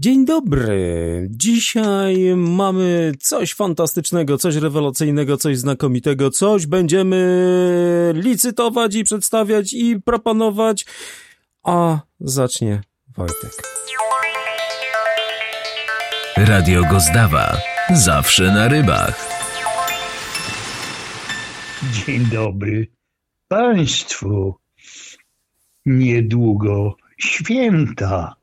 Dzień dobry. Dzisiaj mamy coś fantastycznego, coś rewelacyjnego, coś znakomitego, coś będziemy licytować i przedstawiać i proponować. A zacznie Wojtek. Radio Gozdawa. Zawsze na rybach. Dzień dobry Państwu. Niedługo święta.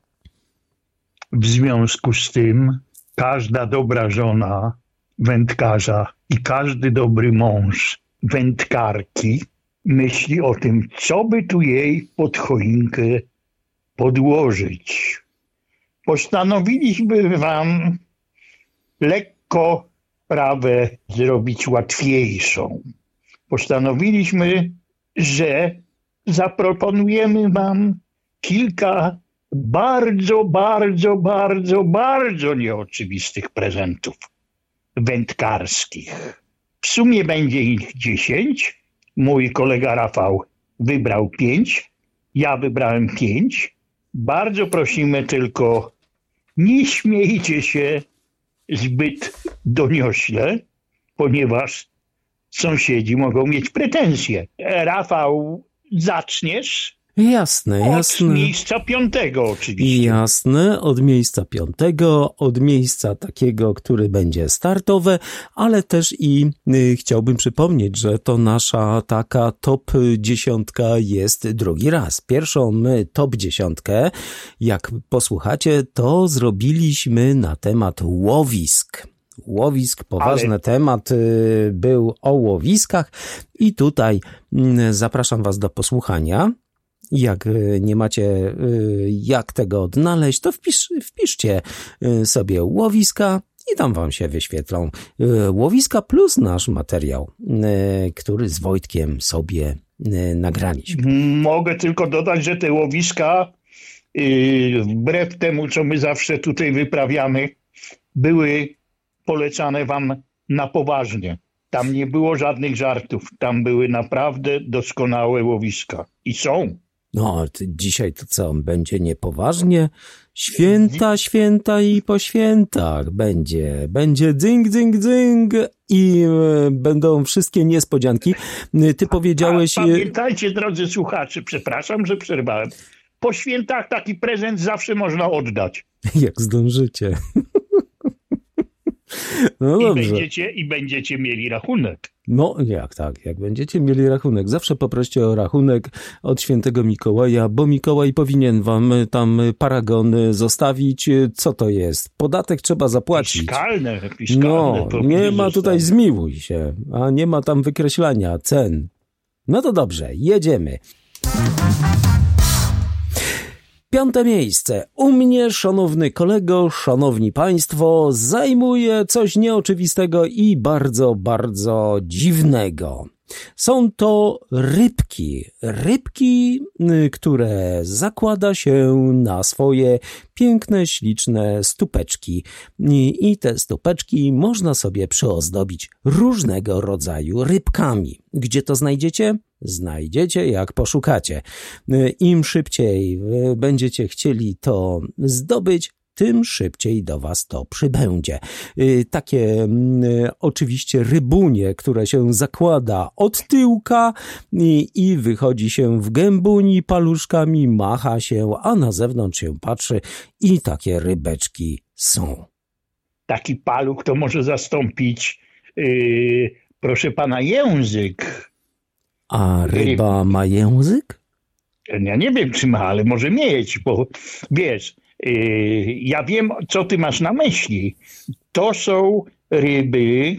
W związku z tym każda dobra żona wędkarza i każdy dobry mąż wędkarki myśli o tym, co by tu jej pod choinkę podłożyć. Postanowiliśmy wam lekko sprawę zrobić łatwiejszą. Postanowiliśmy, że zaproponujemy wam kilka bardzo, bardzo, bardzo, bardzo nieoczywistych prezentów wędkarskich. W sumie będzie ich dziesięć. Mój kolega Rafał wybrał pięć. Ja wybrałem pięć. Bardzo prosimy tylko, nie śmiejcie się zbyt doniośle, ponieważ sąsiedzi mogą mieć pretensje. Rafał, zaczniesz? Jasne, jasne. Od miejsca piątego oczywiście. Jasne, od miejsca piątego, od miejsca takiego, który będzie startowe, ale też i y, chciałbym przypomnieć, że to nasza taka top dziesiątka jest drugi raz. Pierwszą my top dziesiątkę, jak posłuchacie, to zrobiliśmy na temat łowisk łowisk, poważny Ale... temat y, był o łowiskach i tutaj y, zapraszam Was do posłuchania. Jak y, nie macie jak tego odnaleźć, to wpisz, wpiszcie sobie łowiska i tam wam się wyświetlą łowiska plus nasz materiał, który z Wojtkiem sobie nagraliśmy. Mogę tylko dodać, że te łowiska, wbrew temu, co my zawsze tutaj wyprawiamy, były polecane wam na poważnie. Tam nie było żadnych żartów. Tam były naprawdę doskonałe łowiska. I są. No, dzisiaj to co? Będzie niepoważnie? Święta, święta i po świętach będzie. Będzie dzyng, dzyng, dzyng i e, będą wszystkie niespodzianki. Ty powiedziałeś... A, pamiętajcie, drodzy słuchacze, przepraszam, że przerwałem. Po świętach taki prezent zawsze można oddać. Jak zdążycie. No I, będziecie, I będziecie mieli rachunek. No jak tak, jak będziecie mieli rachunek. Zawsze poproście o rachunek od świętego Mikołaja, bo Mikołaj powinien wam tam paragon zostawić. Co to jest? Podatek trzeba zapłacić. Fiskalne, fiskalne. No, nie ma tutaj zmiłuj się, a nie ma tam wykreślania cen. No to dobrze, jedziemy. Piąte miejsce. U mnie, szanowny kolego, szanowni państwo, zajmuje coś nieoczywistego i bardzo, bardzo dziwnego. Są to rybki. Rybki, y, które zakłada się na swoje piękne, śliczne stupeczki. I te stupeczki można sobie przyozdobić różnego rodzaju rybkami. Gdzie to znajdziecie? Znajdziecie, jak poszukacie. Y, Im szybciej y, będziecie chcieli to zdobyć, tym szybciej do Was to przybędzie. Y, takie mm, oczywiście rybunie, które się zakłada od tyłka i, i wychodzi się w gębuni paluszkami, macha się, a na zewnątrz się patrzy i takie rybeczki są. Taki paluch to może zastąpić, yy, proszę pana, język. A ryba ma język? Ja nie wiem, czy ma, ale może mieć, bo wiesz, Y, ja wiem, co ty masz na myśli. To są ryby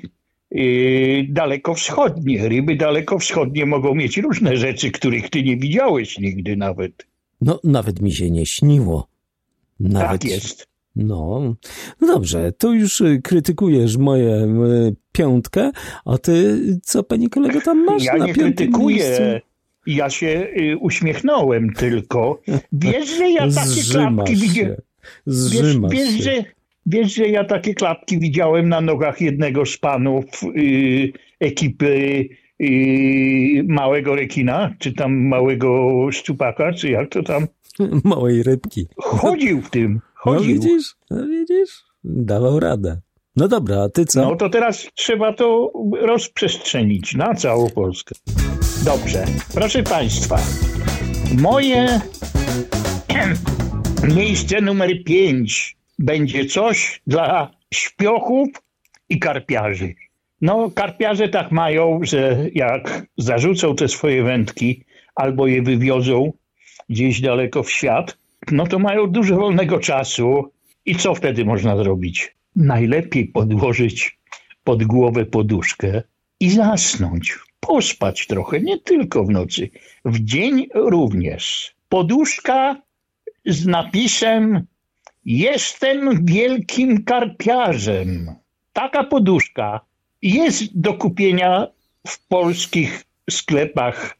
y, dalekowschodnie. Ryby dalekowschodnie mogą mieć różne rzeczy, których ty nie widziałeś nigdy nawet. No, nawet mi się nie śniło. Nawet... Tak jest. No, no dobrze, to już y, krytykujesz moje piątkę, a ty co, pani kolego, tam masz ja na nie krytykuję. Miejscu? Ja się y, uśmiechnąłem tylko. Wiesz, że ja takie klapki widziałem. Wiesz, wiesz, że, wiesz, że ja takie klapki widziałem na nogach jednego z panów y, ekipy y, małego rekina, czy tam małego szczupaka, czy jak to tam? Małej rybki. Chodził w tym, Chodził. No widzisz, no widzisz, dawał radę. No dobra, a ty co? No to teraz trzeba to rozprzestrzenić na całą Polskę. Dobrze, proszę Państwa, moje miejsce numer pięć będzie coś dla śpiochów i karpiarzy. No, karpiarze tak mają, że jak zarzucą te swoje wędki albo je wywiozą gdzieś daleko w świat, no to mają dużo wolnego czasu. I co wtedy można zrobić? Najlepiej podłożyć pod głowę poduszkę i zasnąć, pospać trochę, nie tylko w nocy, w dzień również. Poduszka z napisem Jestem wielkim karpiarzem. Taka poduszka jest do kupienia w polskich sklepach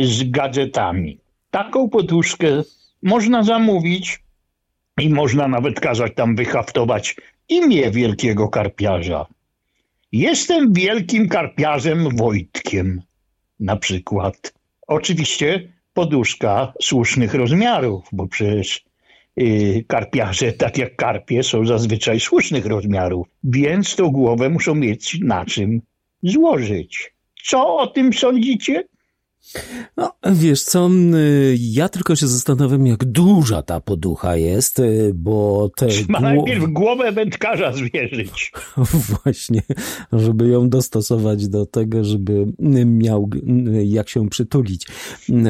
z gadżetami. Taką poduszkę można zamówić i można nawet kazać tam wyhaftować imię wielkiego karpiarza. Jestem wielkim karpiarzem Wojtkiem, na przykład. Oczywiście poduszka słusznych rozmiarów, bo przecież yy, karpiarze, tak jak karpie, są zazwyczaj słusznych rozmiarów, więc tą głowę muszą mieć na czym złożyć. Co o tym sądzicie? No, wiesz co, ja tylko się zastanawiam, jak duża ta poducha jest, y, bo te... Gło... najpierw głowę wędkarza zwierzyć. Właśnie, żeby ją dostosować do tego, żeby miał jak się przytulić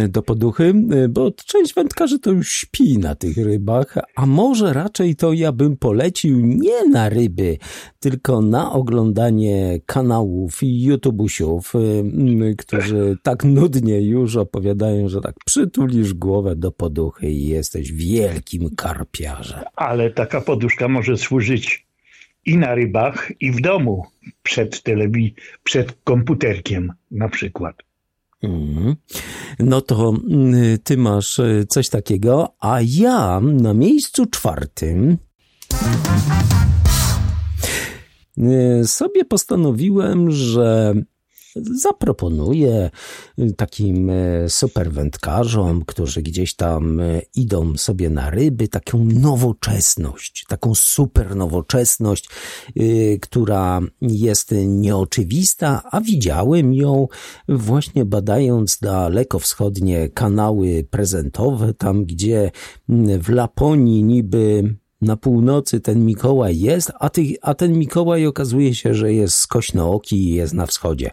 do poduchy, bo część wędkarzy to już śpi na tych rybach, a może raczej to ja bym polecił nie na ryby, tylko na oglądanie kanałów i YouTubusiów, y, którzy tak nudnie już opowiadają, że tak przytulisz głowę do poduchy i jesteś wielkim karpiarzem. Ale taka poduszka może służyć i na rybach, i w domu przed telewi- przed komputerkiem na przykład. Mm. No to y, ty masz y, coś takiego, a ja na miejscu czwartym Y, sobie postanowiłem, że zaproponuję takim y, super wędkarzom, którzy gdzieś tam y, idą sobie na ryby, taką nowoczesność, taką super nowoczesność, która jest nieoczywista, a widziałem ją właśnie badając dalekowschodnie kanały prezentowe, tam gdzie w Laponii niby na północy ten Mikołaj jest, a, ty, a ten Mikołaj okazuje się, że jest skośnooki i jest na wschodzie.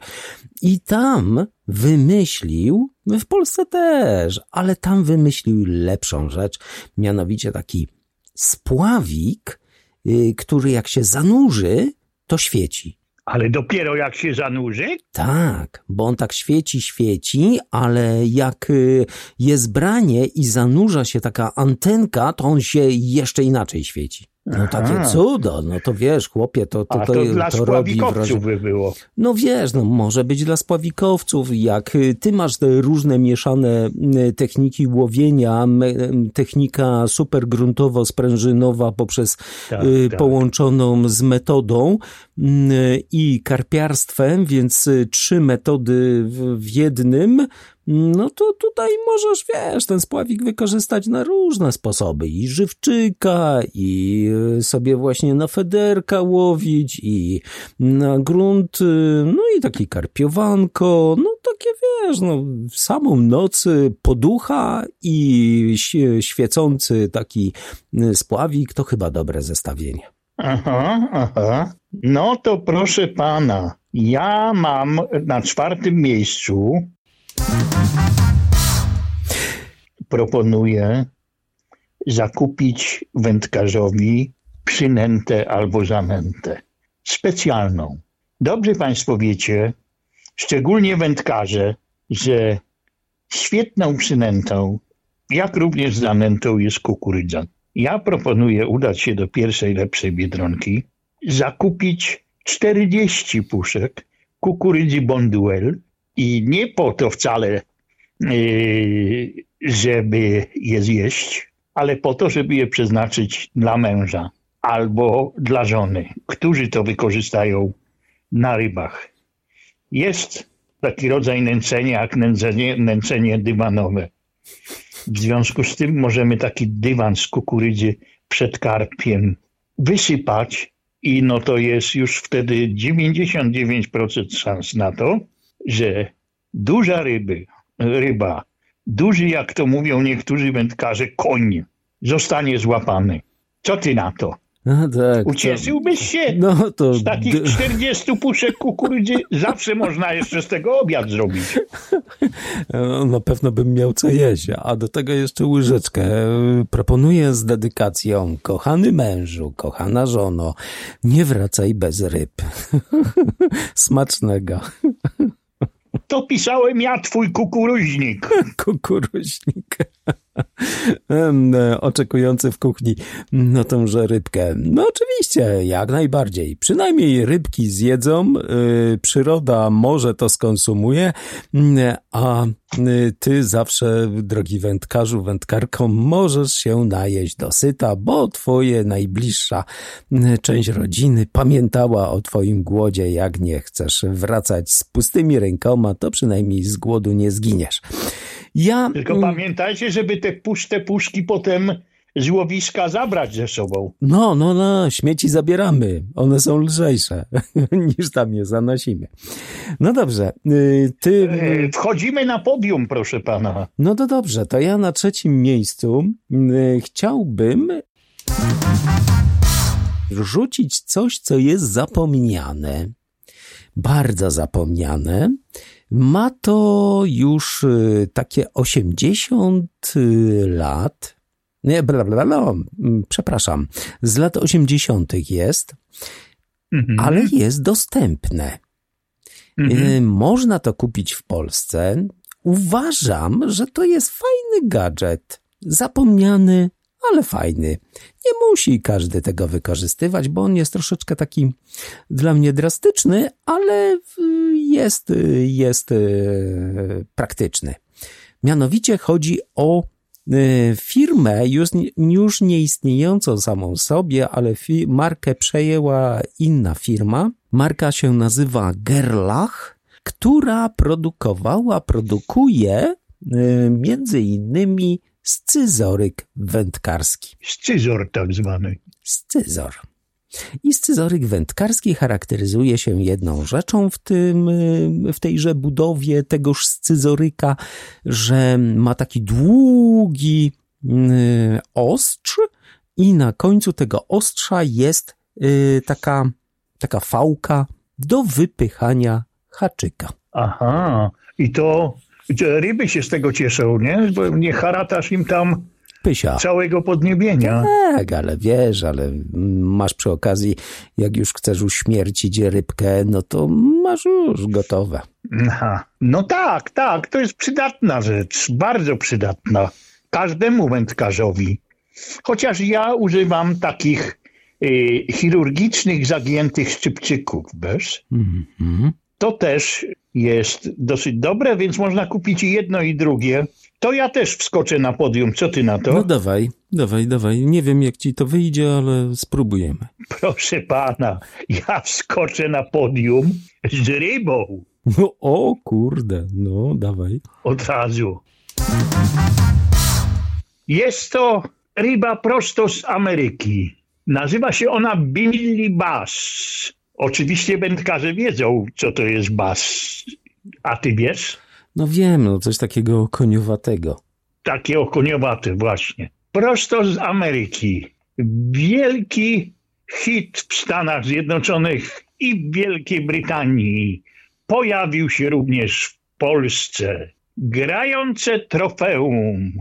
I tam wymyślił, w Polsce też, ale tam wymyślił lepszą rzecz, mianowicie taki spławik, yy, który jak się zanurzy, to świeci. Ale dopiero jak się zanurzy? Tak, bo on tak świeci, świeci, ale jak y, jest branie i zanurza się taka antenka, to on się jeszcze inaczej świeci. No Aha. takie cudo, no to wiesz, chłopie, to, to, to, to, to dla to wrażenie. by było. No wiesz, no może być dla spławikowców, jak y, ty masz te różne mieszane y, techniki łowienia, technika supergruntowo-sprężynowa poprzez tak, tak. połączoną z metodą i karpiarstwem, więc trzy metody w jednym, no to tutaj możesz, wiesz, ten spławik wykorzystać na różne sposoby. I żywczyka, i y, sobie właśnie na federka łowić, i na grunt, no i taki karpiowanko, no takie, wiesz, no w samą nocy poducha i świecący taki y, spławik, to chyba dobre zestawienie. Aha, aha. No to proszę pana, ja mam na czwartym miejscu Proponuję zakupić wędkarzowi przynętę albo zanętę specjalną. Dobrze Państwo wiecie, szczególnie wędkarze, że świetną przynętą, jak również zanętą jest kukurydza. Ja proponuję udać się do pierwszej lepszej biedronki, zakupić 40 puszek kukurydzy Bonduel i nie po to wcale, yy, żeby je zjeść, ale po to, żeby je przeznaczyć dla męża albo dla żony, którzy to wykorzystają na rybach. Jest taki rodzaj nęcenia jak nęcenie, nęcenie dywanowe. W związku z tym możemy taki dywan z kukurydzy przed karpiem, wysypać i no to jest już wtedy 99% szans na to, że duża ryby, ryba, duży jak to mówią niektórzy wędkarze, koń zostanie złapany. Co ty na to? A, tak, Ucieszyłbyś się? No, to... Z takich 40 puszek kukurydzy zawsze można jeszcze z tego obiad zrobić. No, na pewno bym miał co jeść, a do tego jeszcze łyżeczkę. Proponuję z dedykacją. Kochany mężu, kochana żono, nie wracaj bez ryb. Smacznego. To pisałem ja, twój kukuruźnik. kukuruźnik. E, oczekujący w kuchni no tąże rybkę. No oczywiście, jak najbardziej. Przynajmniej rybki zjedzą, yy, przyroda może to skonsumuje, yy, a yy, ty zawsze, drogi wędkarzu, wędkarką, możesz się najeść dosyta, bo twoje najbliższa y, część rodziny pamiętała o twoim głodzie. Jak nie chcesz wracać z pustymi rękoma, to przynajmniej z głodu nie zginiesz. Ja... Tylko pamiętajcie, żeby te puste puszki potem z łowiska zabrać ze sobą. No, no, no, śmieci zabieramy. One są lżejsze niż tam je zanosimy. No dobrze, y, ty... E, wchodzimy na podium, proszę pana. No to dobrze, to ja na trzecim miejscu y, chciałbym rzucić coś, co jest zapomniane. Bardzo zapomniane ma to już y, takie 80 y, lat. Nie, bla, bla, bla, mm, przepraszam. Z lat 80. jest, mhm. ale jest dostępne. Mhm. Y, można to kupić w Polsce. Uważam, że to jest fajny gadżet. Zapomniany, ale fajny. Nie musi każdy tego wykorzystywać, bo on jest troszeczkę taki dla mnie drastyczny, ale jest, jest e, praktyczny. Mianowicie chodzi o firmę już, już nieistniejącą samą sobie, ale markę przejęła inna firma. Marka się nazywa Gerlach, która produkowała, produkuje między innymi scyzoryk wędkarski. Scyzor tak zwany. Scyzor. I scyzoryk wędkarski charakteryzuje się jedną rzeczą w, tym, y, w tejże budowie tegoż scyzoryka, że ma taki długi y, ostrz i na końcu tego ostrza jest y, taka, taka fałka do wypychania haczyka. Aha, i to ryby się z tego cieszą, nie? Bo nie haratasz im tam Pysia. całego podniebienia. Tak, ale wiesz, ale masz przy okazji, jak już chcesz uśmiercić rybkę, no to masz już gotowe. Aha. No tak, tak, to jest przydatna rzecz, bardzo przydatna. Każdemu wędkarzowi. Chociaż ja używam takich y, chirurgicznych, zagiętych szczypczyków, wiesz? Mm -hmm. To też jest dosyć dobre, więc można kupić i jedno i drugie. To ja też wskoczę na podium. Co ty na to? No dawaj, dawaj, dawaj. Nie wiem, jak ci to wyjdzie, ale spróbujemy. Proszę pana, ja wskoczę na podium z rybą. No o kurde, no dawaj. Od razu. Jest to ryba prosto z Ameryki. Nazywa się ona Billy Bass. Oczywiście wędkarze wiedzą, co to jest bass. A ty wiesz? No wiem, no coś takiego koniowatego. Takiego koniowate, właśnie. Prosto z Ameryki. Wielki hit w Stanach Zjednoczonych i w Wielkiej Brytanii. Pojawił się również w Polsce. Grające trofeum.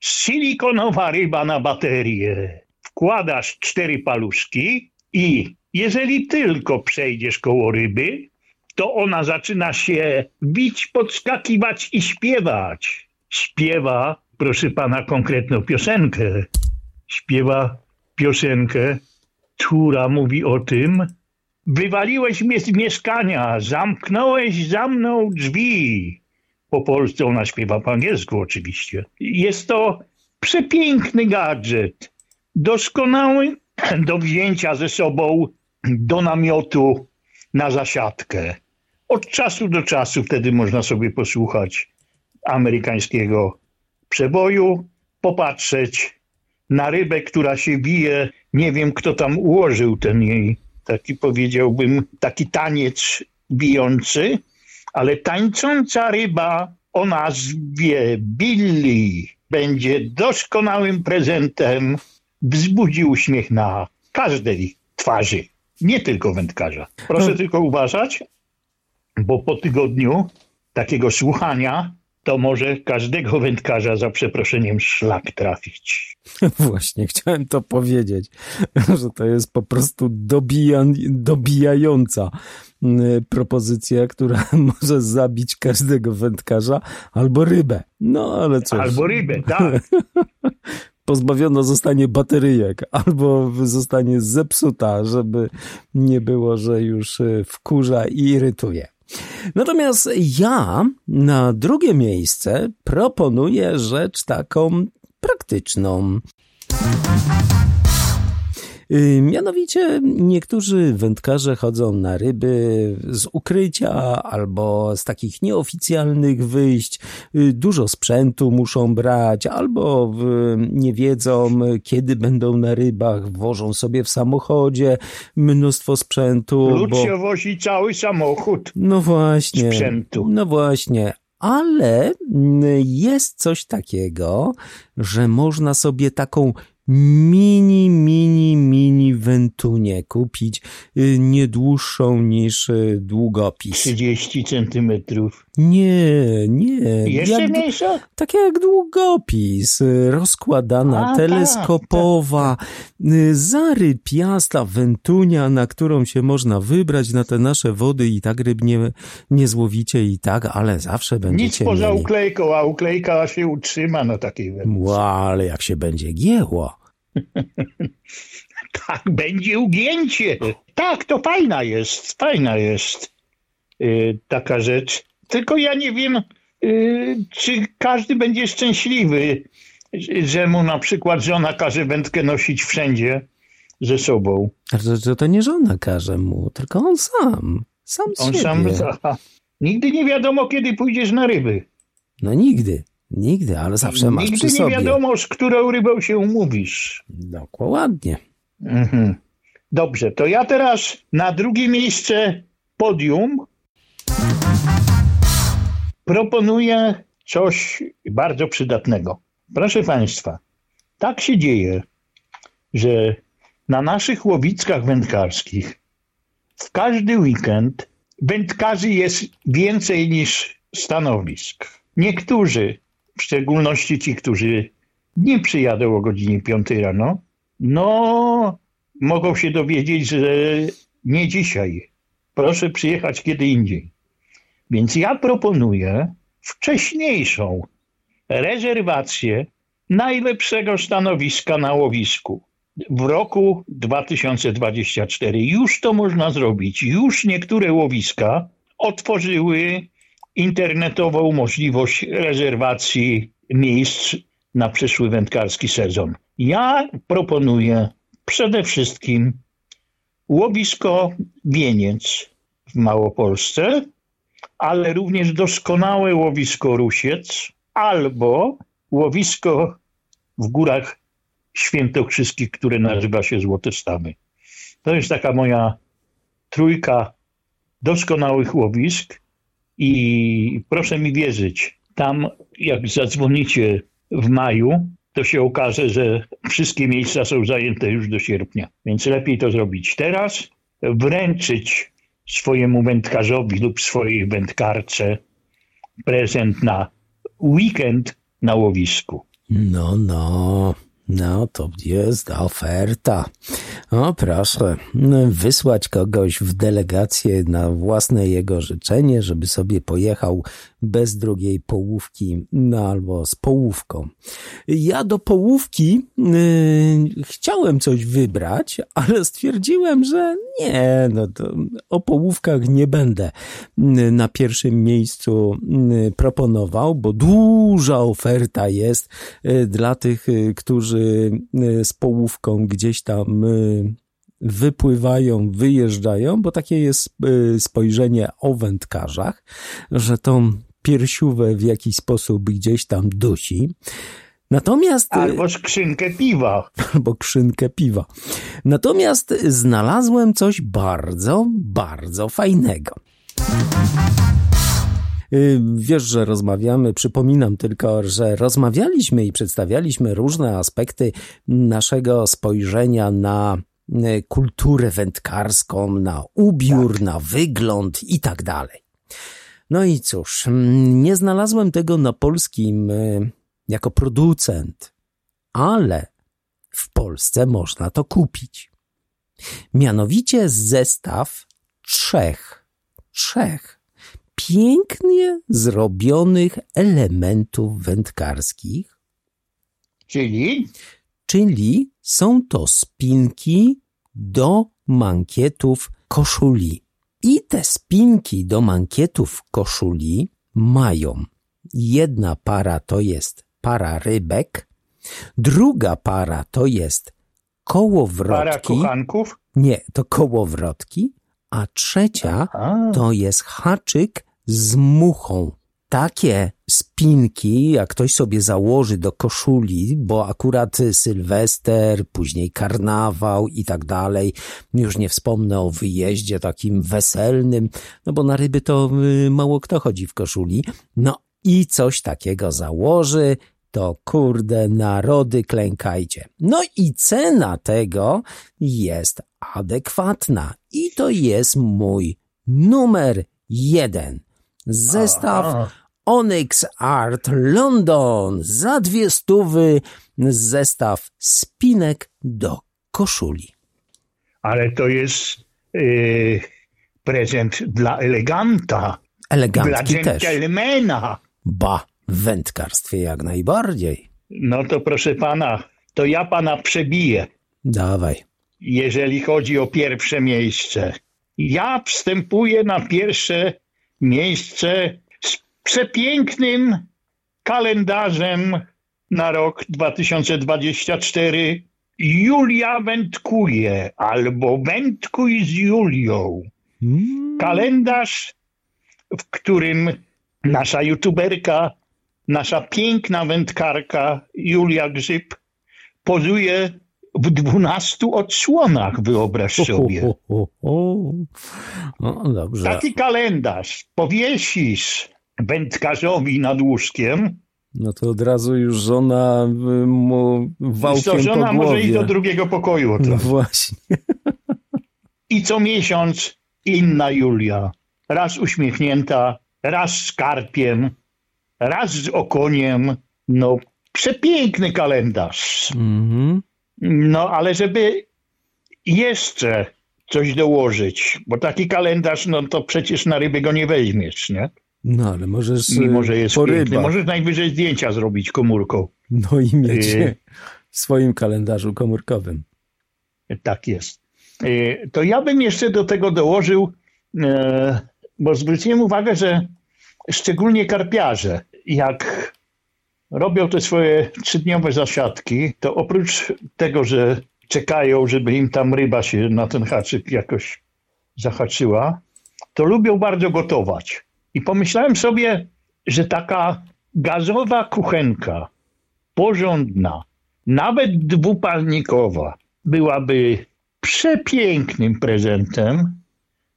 Silikonowa ryba na baterię. Wkładasz cztery paluszki i jeżeli tylko przejdziesz koło ryby, to ona zaczyna się bić, podskakiwać i śpiewać. Śpiewa, proszę pana, konkretną piosenkę. Śpiewa piosenkę, która mówi o tym, wywaliłeś mnie z mieszkania, zamknąłeś za mną drzwi. Po polsku ona śpiewa po angielsku oczywiście. Jest to przepiękny gadżet, doskonały do wzięcia ze sobą do namiotu na zasiadkę. Od czasu do czasu wtedy można sobie posłuchać amerykańskiego przeboju, popatrzeć na rybę, która się bije. Nie wiem, kto tam ułożył ten jej, taki powiedziałbym, taki taniec bijący, ale tańcząca ryba o nazwie Billy będzie doskonałym prezentem, wzbudzi uśmiech na każdej twarzy, nie tylko wędkarza. Proszę no. tylko uważać, bo po tygodniu takiego słuchania to może każdego wędkarza za przeproszeniem szlak trafić. Właśnie, chciałem to powiedzieć, że to jest po prostu dobija, dobijająca mm, propozycja, która może zabić każdego wędkarza albo rybę. No ale cóż. Albo rybę, tak. Pozbawiona zostanie bateryjek albo zostanie zepsuta, żeby nie było, że już e, wkurza i irytuje. Natomiast ja na drugie miejsce proponuję rzecz taką praktyczną. Y, mianowicie niektórzy wędkarze chodzą na ryby z ukrycia albo z takich nieoficjalnych wyjść. Y, dużo sprzętu muszą brać albo nie wiedzą kiedy będą na rybach, wożą sobie w samochodzie mnóstwo sprzętu. Lud bo... wozi cały samochód. No właśnie. Sprzętu. No właśnie, ale jest coś takiego, że można sobie taką mini, mini, mini wentunię kupić, y, nie dłuższą niż y, długopis. 30 centymetrów. Nie, nie. Jeszcze jak, mniejsza? Tak jak długopis, y, rozkładana, A, tak, teleskopowa, tak, tak. zarypiasta wentunia, na którą się można wybrać na te nasze wody i tak ryb nie, nie złowicie i tak, ale zawsze będziecie Nic poza mieli. uklejką, a uklejka się utrzyma na takiej wędce. Wow, ale jak się będzie gięło. tak, będzie ugięcie. Tak, to fajna jest, fajna jest yy, taka rzecz. Tylko ja nie wiem, yy, czy każdy będzie szczęśliwy, że mu na przykład żona każe wędkę nosić wszędzie ze sobą. Ale to, to nie żona każe mu, tylko on sam. Sam on siebie. sam. Aha. Nigdy nie wiadomo, kiedy pójdziesz na ryby. No nigdy. Nigdy, ale zawsze masz Nigdy przy sobie. Nie wiadomo, z którą rybą się umówisz. Dokładnie. Mhm. Dobrze, to ja teraz na drugie miejsce podium proponuję coś bardzo przydatnego. Proszę Państwa, tak się dzieje, że na naszych łowickach wędkarskich w każdy weekend wędkarzy jest więcej niż stanowisk. Niektórzy w szczególności ci, którzy nie przyjadą o godzinie 5 rano, no mogą się dowiedzieć, że nie dzisiaj. Proszę przyjechać kiedy indziej. Więc ja proponuję wcześniejszą rezerwację najlepszego stanowiska na łowisku w roku 2024. Już to można zrobić. Już niektóre łowiska otworzyły internetową możliwość rezerwacji miejsc na przyszły wędkarski sezon. Ja proponuję przede wszystkim łowisko Wieniec w Małopolsce, ale również doskonałe łowisko Rusiec albo łowisko w górach świętokrzyskich, które nazywa się Złote Stawy. To jest taka moja trójka doskonałych łowisk, i proszę mi wierzyć, tam jak zadzwonicie w maju, to się okaże, że wszystkie miejsca są zajęte już do sierpnia. Więc lepiej to zrobić teraz, wręczyć swojemu wędkarzowi lub swojej wędkarce prezent na weekend na łowisku. No, no. No, to jest oferta. O, proszę, wysłać kogoś w delegację na własne jego życzenie, żeby sobie pojechał bez drugiej połówki, no albo z połówką. Ja do połówki yy, chciałem coś wybrać, ale stwierdziłem, że nie, no to o połówkach nie będę yy, na pierwszym miejscu yy, proponował, bo duża oferta jest yy, dla tych, yy, którzy z połówką gdzieś tam wypływają, wyjeżdżają, bo takie jest spojrzenie o wędkarzach, że tą piersiówę w jakiś sposób gdzieś tam dusi. Natomiast... Albo skrzynkę piwa. Albo skrzynkę piwa. Natomiast znalazłem coś bardzo, bardzo fajnego. Y, wiesz, że rozmawiamy, przypominam tylko, że rozmawialiśmy i przedstawialiśmy różne aspekty naszego spojrzenia na y, kulturę wędkarską, na ubiór, tak. na wygląd i tak dalej. No i cóż, mm, nie znalazłem tego na polskim y, jako producent, ale w Polsce można to kupić. Mianowicie zestaw trzech, trzech pięknie zrobionych elementów wędkarskich. Czyli? Czyli są to spinki do mankietów koszuli. I te spinki do mankietów koszuli mają jedna para to jest para rybek, druga para to jest kołowrotki. Para kuchanków? Nie, to kołowrotki, a trzecia to jest haczyk z muchą. Takie spinki, jak ktoś sobie założy do koszuli, bo akurat Sylwester, później karnawał i tak dalej, już nie wspomnę o wyjeździe takim weselnym, no bo na ryby to y, mało kto chodzi w koszuli, no i coś takiego założy, to kurde narody klękajcie. No i cena tego jest adekwatna i to jest mój numer jeden. Zestaw Aha. Onyx Art London za dwie stówy zestaw spinek do koszuli. Ale to jest yy, prezent dla eleganta. Elegantki dla dżentelmena. Ba, w wędkarstwie jak najbardziej. No to proszę pana, to ja pana przebiję. Dawaj. Jeżeli chodzi o pierwsze miejsce. Ja wstępuję na pierwsze miejsce z przepięknym kalendarzem na rok 2024. Julia wędkuje albo wędkuj z Julią. Hmm. Kalendarz, w którym nasza youtuberka, nasza piękna wędkarka Julia Grzyb pozuje w dwunastu odsłonach, wyobraź sobie. No, dobrze. Taki kalendarz powiesisz wędkarzowi nad łóżkiem. No to od razu już żona y, mu wałkiem to żona po może iść do drugiego pokoju. No właśnie. I co miesiąc inna Julia. Raz uśmiechnięta, raz z karpiem, raz z okoniem. No, przepiękny kalendarz. Mhm. No, ale żeby jeszcze coś dołożyć, bo taki kalendarz, no to przecież na ryby go nie weźmiesz, nie? No, ale możesz Mimo, że jest piękny, możesz najwyżej zdjęcia zrobić komórką. No i mieć y w swoim kalendarzu komórkowym. Tak jest. Y to ja bym jeszcze do tego dołożył, y bo zwróciłem uwagę, że szczególnie karpiarze, jak robią te swoje trzydniowe zasiadki, to oprócz tego, że czekają, żeby im tam ryba się na ten haczyk jakoś zahaczyła, to lubią bardzo gotować. I pomyślałem sobie, że taka gazowa kuchenka, porządna, nawet dwupalnikowa, byłaby przepięknym prezentem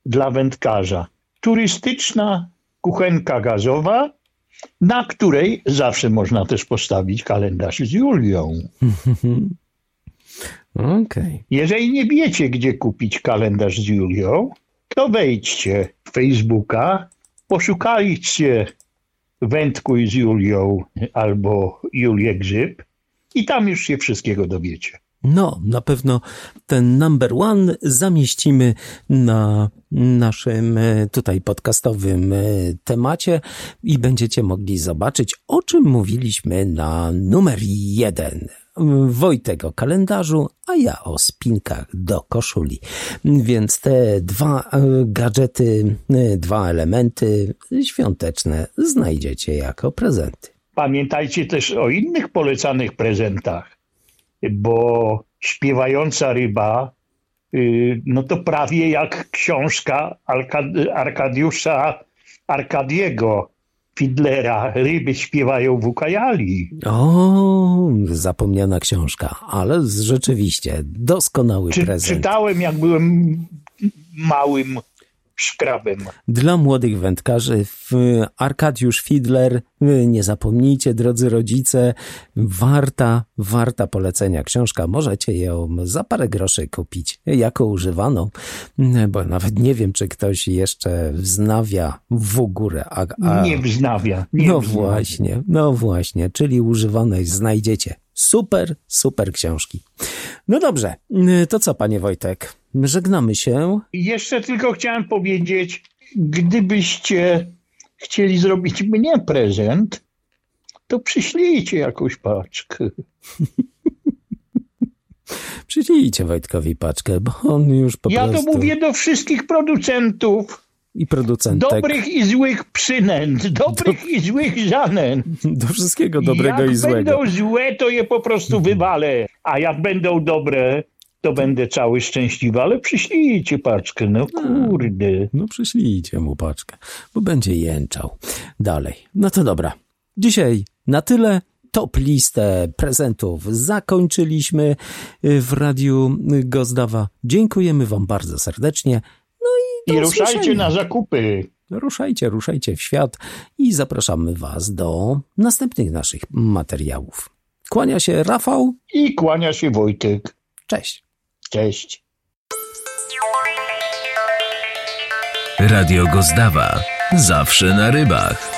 dla wędkarza. Turystyczna kuchenka gazowa, na której zawsze można też postawić kalendarz z Julią. Okay. Jeżeli nie wiecie, gdzie kupić kalendarz z Julią, to wejdźcie w Facebooka, poszukajcie Wędkuj z Julią albo Julię Grzyb i tam już się wszystkiego dowiecie. No, na pewno ten number one zamieścimy na naszym e, tutaj podcastowym e, temacie i będziecie mogli zobaczyć, o czym mówiliśmy na numer jeden. Wojtek o kalendarzu, a ja o spinkach do koszuli. Więc te dwa e, gadżety, dwa elementy świąteczne znajdziecie jako prezenty. Pamiętajcie też o innych polecanych prezentach bo śpiewająca ryba, y, no to prawie jak książka Arkadiusza Arkadiego Fidlera. Ryby śpiewają w Ukajali. O, zapomniana książka, ale rzeczywiście doskonały Czy, prezent. Czytałem, jak byłem małym szkrabem. Dla młodych wędkarzy Arkadiusz Fidler, nie zapomnijcie drodzy rodzice, warta, warta polecenia książka. Możecie ją za parę groszy kupić jako używaną, bo nawet nie wiem, czy ktoś jeszcze wznawia w ogóle. A, a... Nie wznawia. Nie no wznawia. właśnie, no właśnie, czyli używanej znajdziecie. Super, super książki. No dobrze, to co, panie Wojtek? Żegnamy się. Jeszcze tylko chciałem powiedzieć, gdybyście chcieli zrobić mnie prezent, to przyślijcie jakąś paczkę. Przyślijcie Wojtkowi paczkę, bo on już po ja prostu... Ja to mówię do wszystkich producentów. I producentek. Dobrych i złych przynęt, dobrych do... i złych żanęt. Do wszystkiego dobrego jak i złego. Jak będą złe, to je po prostu wywalę. A jak będą dobre, to będę cały szczęśliwy, ale przyślijcie paczkę, no kurde. No przyślijcie mu paczkę, bo będzie jęczał. Dalej. No to dobra. Dzisiaj na tyle. Top listę prezentów zakończyliśmy w Radiu Gozdawa. Dziękujemy Wam bardzo serdecznie. No i, I ruszajcie na zakupy. Ruszajcie, ruszajcie w świat i zapraszamy Was do następnych naszych materiałów. Kłania się Rafał i kłania się Wojtek. Cześć. Cześć. Radio Gozdawa. Zawsze na rybach.